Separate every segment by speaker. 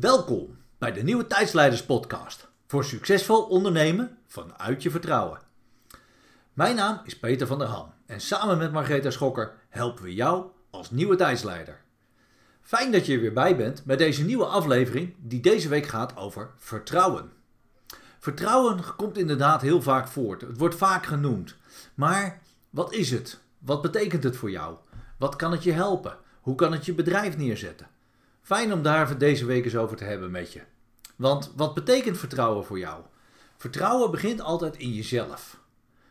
Speaker 1: Welkom bij de Nieuwe Tijdsleiders Podcast voor succesvol ondernemen vanuit je vertrouwen. Mijn naam is Peter van der Ham en samen met Margrethe Schokker helpen we jou als nieuwe tijdsleider. Fijn dat je er weer bij bent bij deze nieuwe aflevering die deze week gaat over vertrouwen. Vertrouwen komt inderdaad heel vaak voort. Het wordt vaak genoemd. Maar wat is het? Wat betekent het voor jou? Wat kan het je helpen? Hoe kan het je bedrijf neerzetten? Fijn om daar deze week eens over te hebben met je. Want wat betekent vertrouwen voor jou? Vertrouwen begint altijd in jezelf.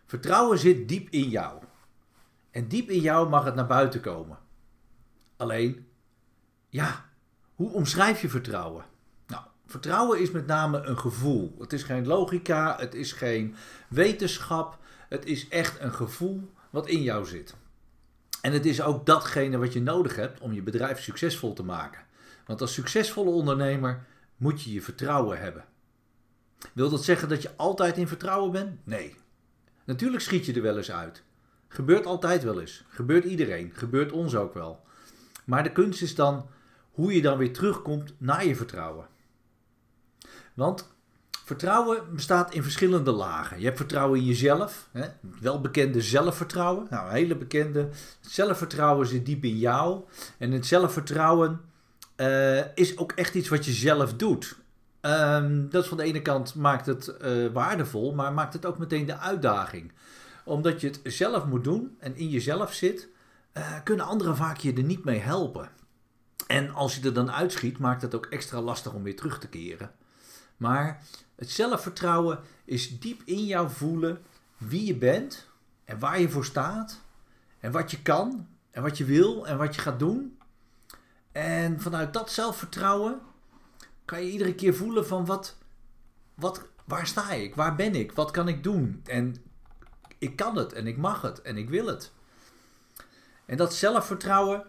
Speaker 1: Vertrouwen zit diep in jou. En diep in jou mag het naar buiten komen. Alleen, ja, hoe omschrijf je vertrouwen? Nou, vertrouwen is met name een gevoel. Het is geen logica, het is geen wetenschap. Het is echt een gevoel wat in jou zit. En het is ook datgene wat je nodig hebt om je bedrijf succesvol te maken. Want als succesvolle ondernemer moet je je vertrouwen hebben. Wil dat zeggen dat je altijd in vertrouwen bent? Nee. Natuurlijk schiet je er wel eens uit. Gebeurt altijd wel eens. Gebeurt iedereen. Gebeurt ons ook wel. Maar de kunst is dan hoe je dan weer terugkomt naar je vertrouwen. Want vertrouwen bestaat in verschillende lagen. Je hebt vertrouwen in jezelf, hè? welbekende zelfvertrouwen. Nou, hele bekende. zelfvertrouwen zit diep in jou. En het zelfvertrouwen uh, is ook echt iets wat je zelf doet. Um, dat is van de ene kant maakt het uh, waardevol, maar maakt het ook meteen de uitdaging. Omdat je het zelf moet doen en in jezelf zit, uh, kunnen anderen vaak je er niet mee helpen. En als je er dan uitschiet, maakt het ook extra lastig om weer terug te keren. Maar het zelfvertrouwen is diep in jou voelen wie je bent en waar je voor staat en wat je kan en wat je wil en wat je gaat doen. En vanuit dat zelfvertrouwen kan je iedere keer voelen van wat, wat, waar sta ik? Waar ben ik? Wat kan ik doen? En ik kan het en ik mag het en ik wil het. En dat zelfvertrouwen,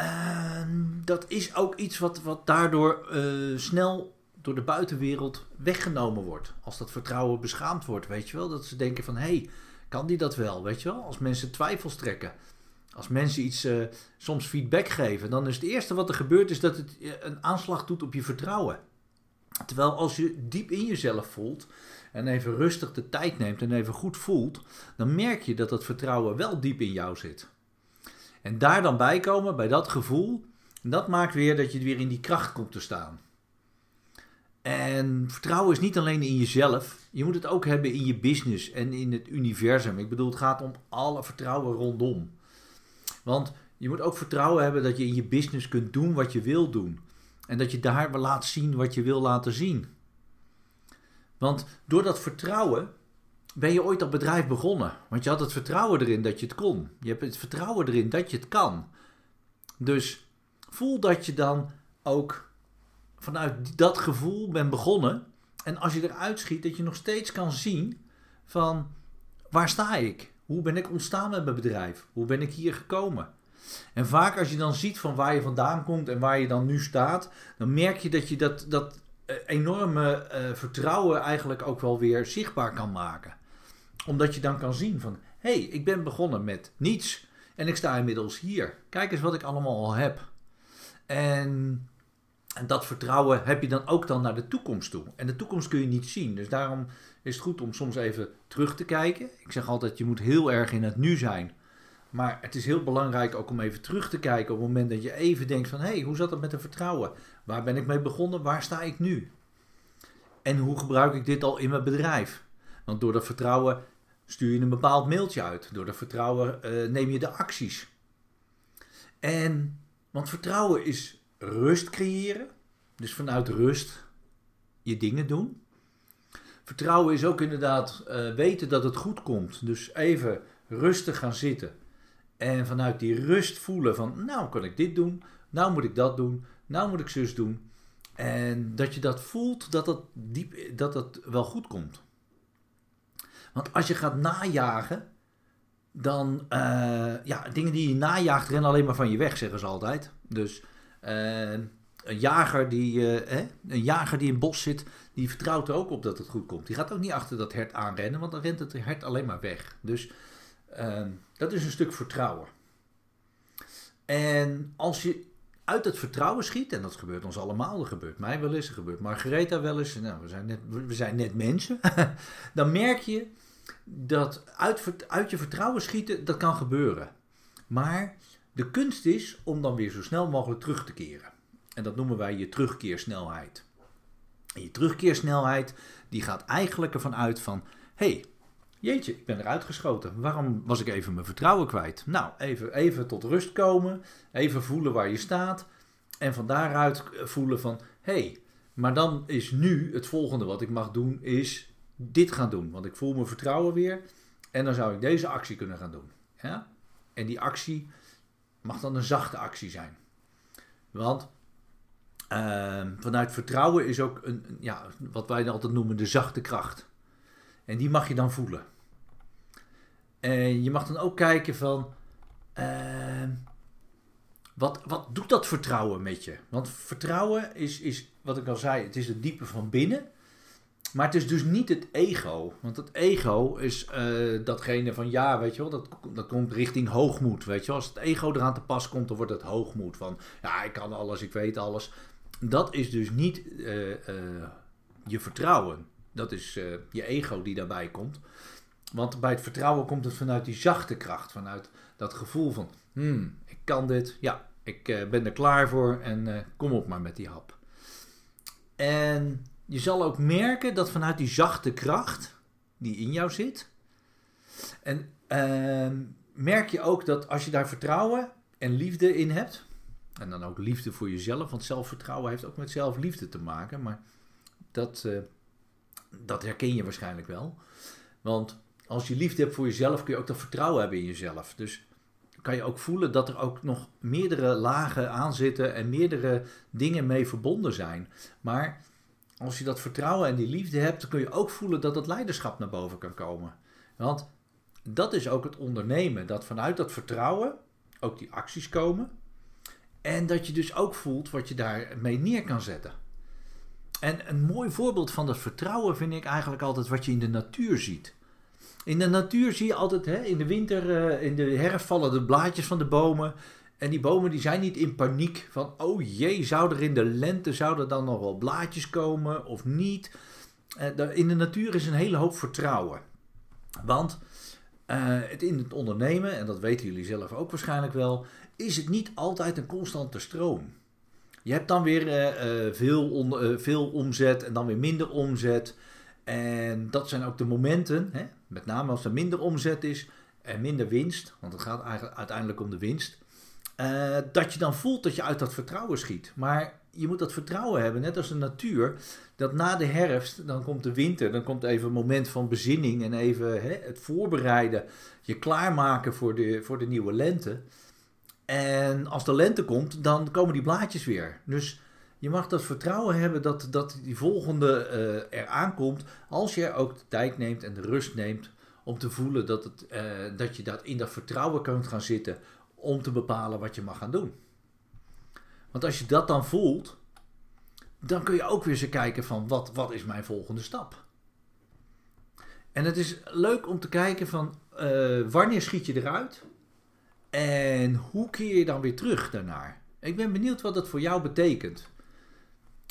Speaker 1: uh, dat is ook iets wat, wat daardoor uh, snel door de buitenwereld weggenomen wordt. Als dat vertrouwen beschaamd wordt, weet je wel. Dat ze denken van, hé, hey, kan die dat wel, weet je wel. Als mensen twijfels trekken. Als mensen iets uh, soms feedback geven, dan is het eerste wat er gebeurt is dat het een aanslag doet op je vertrouwen. Terwijl als je diep in jezelf voelt en even rustig de tijd neemt en even goed voelt, dan merk je dat dat vertrouwen wel diep in jou zit. En daar dan bij komen, bij dat gevoel, dat maakt weer dat je weer in die kracht komt te staan. En vertrouwen is niet alleen in jezelf, je moet het ook hebben in je business en in het universum. Ik bedoel, het gaat om alle vertrouwen rondom. Want je moet ook vertrouwen hebben dat je in je business kunt doen wat je wil doen. En dat je daar laat zien wat je wil laten zien. Want door dat vertrouwen ben je ooit dat bedrijf begonnen. Want je had het vertrouwen erin dat je het kon. Je hebt het vertrouwen erin dat je het kan. Dus voel dat je dan ook vanuit dat gevoel bent begonnen. En als je eruit schiet, dat je nog steeds kan zien van waar sta ik? Hoe ben ik ontstaan met mijn bedrijf? Hoe ben ik hier gekomen? En vaak als je dan ziet van waar je vandaan komt en waar je dan nu staat, dan merk je dat je dat, dat eh, enorme uh, vertrouwen eigenlijk ook wel weer zichtbaar kan maken. Omdat je dan kan zien van, hé, hey, ik ben begonnen met niets en ik sta inmiddels hier. Kijk eens wat ik allemaal al heb. En, en dat vertrouwen heb je dan ook dan naar de toekomst toe. En de toekomst kun je niet zien. Dus daarom is het goed om soms even terug te kijken. Ik zeg altijd, je moet heel erg in het nu zijn. Maar het is heel belangrijk ook om even terug te kijken op het moment dat je even denkt van... hé, hey, hoe zat het met het vertrouwen? Waar ben ik mee begonnen? Waar sta ik nu? En hoe gebruik ik dit al in mijn bedrijf? Want door dat vertrouwen stuur je een bepaald mailtje uit. Door dat vertrouwen uh, neem je de acties. En, want vertrouwen is rust creëren. Dus vanuit rust je dingen doen. Vertrouwen is ook inderdaad uh, weten dat het goed komt. Dus even rustig gaan zitten. En vanuit die rust voelen van, nou kan ik dit doen, nou moet ik dat doen, nou moet ik zus doen. En dat je dat voelt, dat dat, diep, dat dat wel goed komt. Want als je gaat najagen, dan, uh, ja, dingen die je najaagt rennen alleen maar van je weg, zeggen ze altijd. Dus een jager die, uh, hè, een jager die in het bos zit, die vertrouwt er ook op dat het goed komt. Die gaat ook niet achter dat hert aanrennen, want dan rent het hert alleen maar weg. Dus uh, dat is een stuk vertrouwen. En als je uit het vertrouwen schiet, en dat gebeurt ons allemaal, dat gebeurt mij wel eens, dat gebeurt Margaretha wel eens, nou, we, zijn net, we zijn net mensen, dan merk je dat uit, uit je vertrouwen schieten, dat kan gebeuren. Maar de kunst is om dan weer zo snel mogelijk terug te keren. En dat noemen wij je terugkeersnelheid. En je terugkeersnelheid die gaat eigenlijk ervan uit van... hey, jeetje, ik ben eruit geschoten. Waarom was ik even mijn vertrouwen kwijt? Nou, even, even tot rust komen. Even voelen waar je staat. En van daaruit voelen van... hey, maar dan is nu het volgende wat ik mag doen is dit gaan doen. Want ik voel mijn vertrouwen weer. En dan zou ik deze actie kunnen gaan doen. Ja? En die actie mag dan een zachte actie zijn. Want uh, vanuit vertrouwen is ook een, ja, wat wij altijd noemen de zachte kracht. En die mag je dan voelen. En je mag dan ook kijken van. Uh, wat, wat doet dat vertrouwen met je? Want vertrouwen is, is, wat ik al zei, het is het diepe van binnen. Maar het is dus niet het ego. Want het ego is uh, datgene van ja, weet je wel, dat, dat komt richting hoogmoed. Weet je wel, als het ego eraan te pas komt, dan wordt het hoogmoed. Van ja, ik kan alles, ik weet alles. Dat is dus niet uh, uh, je vertrouwen. Dat is je ego die daarbij komt. Want bij het vertrouwen komt het vanuit die zachte kracht. Vanuit dat gevoel van, hmm, ik kan dit. Ja, ik ben er klaar voor en kom op maar met die hap. En je zal ook merken dat vanuit die zachte kracht die in jou zit. En uh, merk je ook dat als je daar vertrouwen en liefde in hebt. En dan ook liefde voor jezelf, want zelfvertrouwen heeft ook met zelfliefde te maken. Maar dat, uh, dat herken je waarschijnlijk wel. Want als je liefde hebt voor jezelf, kun je ook dat vertrouwen hebben in jezelf. Dus kan je ook voelen dat er ook nog meerdere lagen aan zitten en meerdere dingen mee verbonden zijn. Maar als je dat vertrouwen en die liefde hebt, dan kun je ook voelen dat het leiderschap naar boven kan komen. Want dat is ook het ondernemen, dat vanuit dat vertrouwen ook die acties komen. En dat je dus ook voelt wat je daarmee neer kan zetten. En een mooi voorbeeld van dat vertrouwen vind ik eigenlijk altijd wat je in de natuur ziet. In de natuur zie je altijd, hè, in de winter, eh, in de herfst vallen de blaadjes van de bomen. En die bomen die zijn niet in paniek van, oh jee, zou er in de lente, zouden dan nog wel blaadjes komen of niet? Uh, in de natuur is een hele hoop vertrouwen. Want uh, het in het ondernemen, en dat weten jullie zelf ook waarschijnlijk wel, is het niet altijd een constante stroom. Je hebt dan weer uh, veel, on, veel omzet en dan weer minder omzet. En dat zijn ook de momenten, hè, met name als er minder omzet is en minder winst, want het gaat eigenlijk uiteindelijk om de winst uh, dat je dan voelt dat je uit dat vertrouwen schiet. Maar je moet dat vertrouwen hebben, net als de natuur. Dat na de herfst, dan komt de winter, dan komt even een moment van bezinning en even hè, het voorbereiden, je klaarmaken voor de, voor de nieuwe lente. En als de lente komt, dan komen die blaadjes weer. Dus je mag dat vertrouwen hebben dat, dat die volgende uh, eraan komt, als je ook de tijd neemt en de rust neemt om te voelen dat, het, uh, dat je dat in dat vertrouwen kunt gaan zitten om te bepalen wat je mag gaan doen. Want als je dat dan voelt, dan kun je ook weer eens kijken van wat, wat is mijn volgende stap. En het is leuk om te kijken van uh, wanneer schiet je eruit en hoe keer je dan weer terug daarnaar. Ik ben benieuwd wat dat voor jou betekent.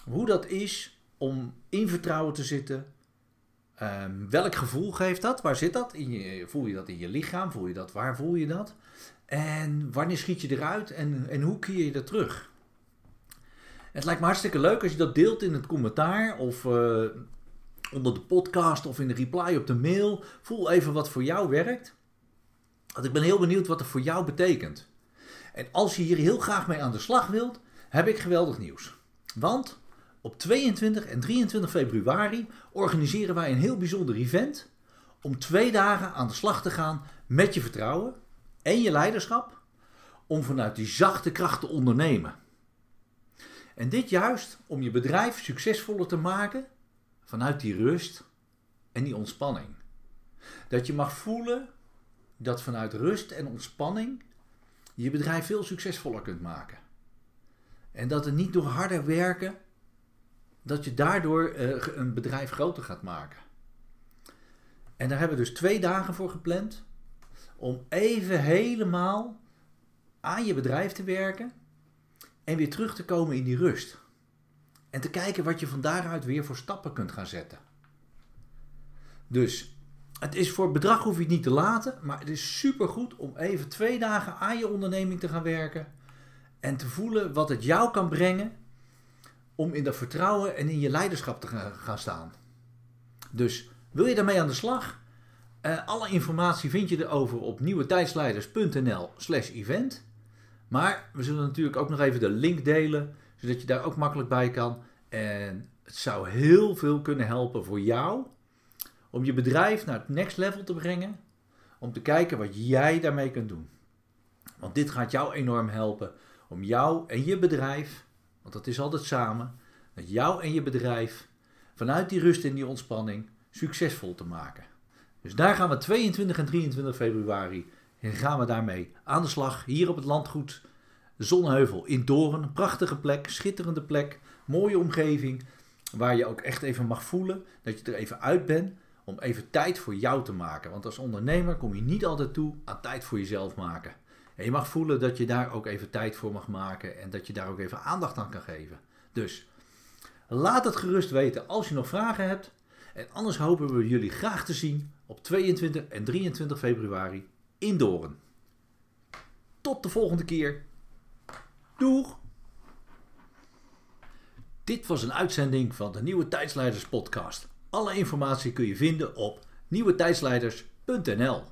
Speaker 1: Hoe dat is om in vertrouwen te zitten. Um, welk gevoel geeft dat? Waar zit dat? Voel je dat in je lichaam? Voel je dat? Waar voel je dat? En wanneer schiet je eruit en, en hoe keer je er terug? Het lijkt me hartstikke leuk als je dat deelt in het commentaar of uh, onder de podcast of in de reply op de mail. Voel even wat voor jou werkt. Want ik ben heel benieuwd wat het voor jou betekent. En als je hier heel graag mee aan de slag wilt, heb ik geweldig nieuws. Want op 22 en 23 februari organiseren wij een heel bijzonder event om twee dagen aan de slag te gaan met je vertrouwen en je leiderschap om vanuit die zachte kracht te ondernemen. En dit juist om je bedrijf succesvoller te maken vanuit die rust en die ontspanning. Dat je mag voelen dat vanuit rust en ontspanning je bedrijf veel succesvoller kunt maken. En dat het niet door harder werken, dat je daardoor uh, een bedrijf groter gaat maken. En daar hebben we dus twee dagen voor gepland om even helemaal aan je bedrijf te werken. En weer terug te komen in die rust. En te kijken wat je van daaruit weer voor stappen kunt gaan zetten. Dus het is voor bedrag hoef je het niet te laten, maar het is supergoed om even twee dagen aan je onderneming te gaan werken en te voelen wat het jou kan brengen om in dat vertrouwen en in je leiderschap te gaan staan. Dus wil je daarmee aan de slag? Uh, alle informatie vind je erover op nieuwetijdsleiders.nl slash event. Maar we zullen natuurlijk ook nog even de link delen, zodat je daar ook makkelijk bij kan. En het zou heel veel kunnen helpen voor jou om je bedrijf naar het next level te brengen. Om te kijken wat jij daarmee kunt doen. Want dit gaat jou enorm helpen om jou en je bedrijf, want dat is altijd samen, dat jou en je bedrijf vanuit die rust en die ontspanning succesvol te maken. Dus daar gaan we 22 en 23 februari en gaan we daarmee aan de slag hier op het landgoed Zonneheuvel in Doorn. Een prachtige plek, schitterende plek, mooie omgeving waar je ook echt even mag voelen dat je er even uit bent om even tijd voor jou te maken. Want als ondernemer kom je niet altijd toe aan tijd voor jezelf maken. En je mag voelen dat je daar ook even tijd voor mag maken en dat je daar ook even aandacht aan kan geven. Dus laat het gerust weten als je nog vragen hebt. En anders hopen we jullie graag te zien op 22 en 23 februari in Doorn. Tot de volgende keer. Doeg! Dit was een uitzending van de Nieuwe Tijdsleiders podcast. Alle informatie kun je vinden op nieuwetijdsleiders.nl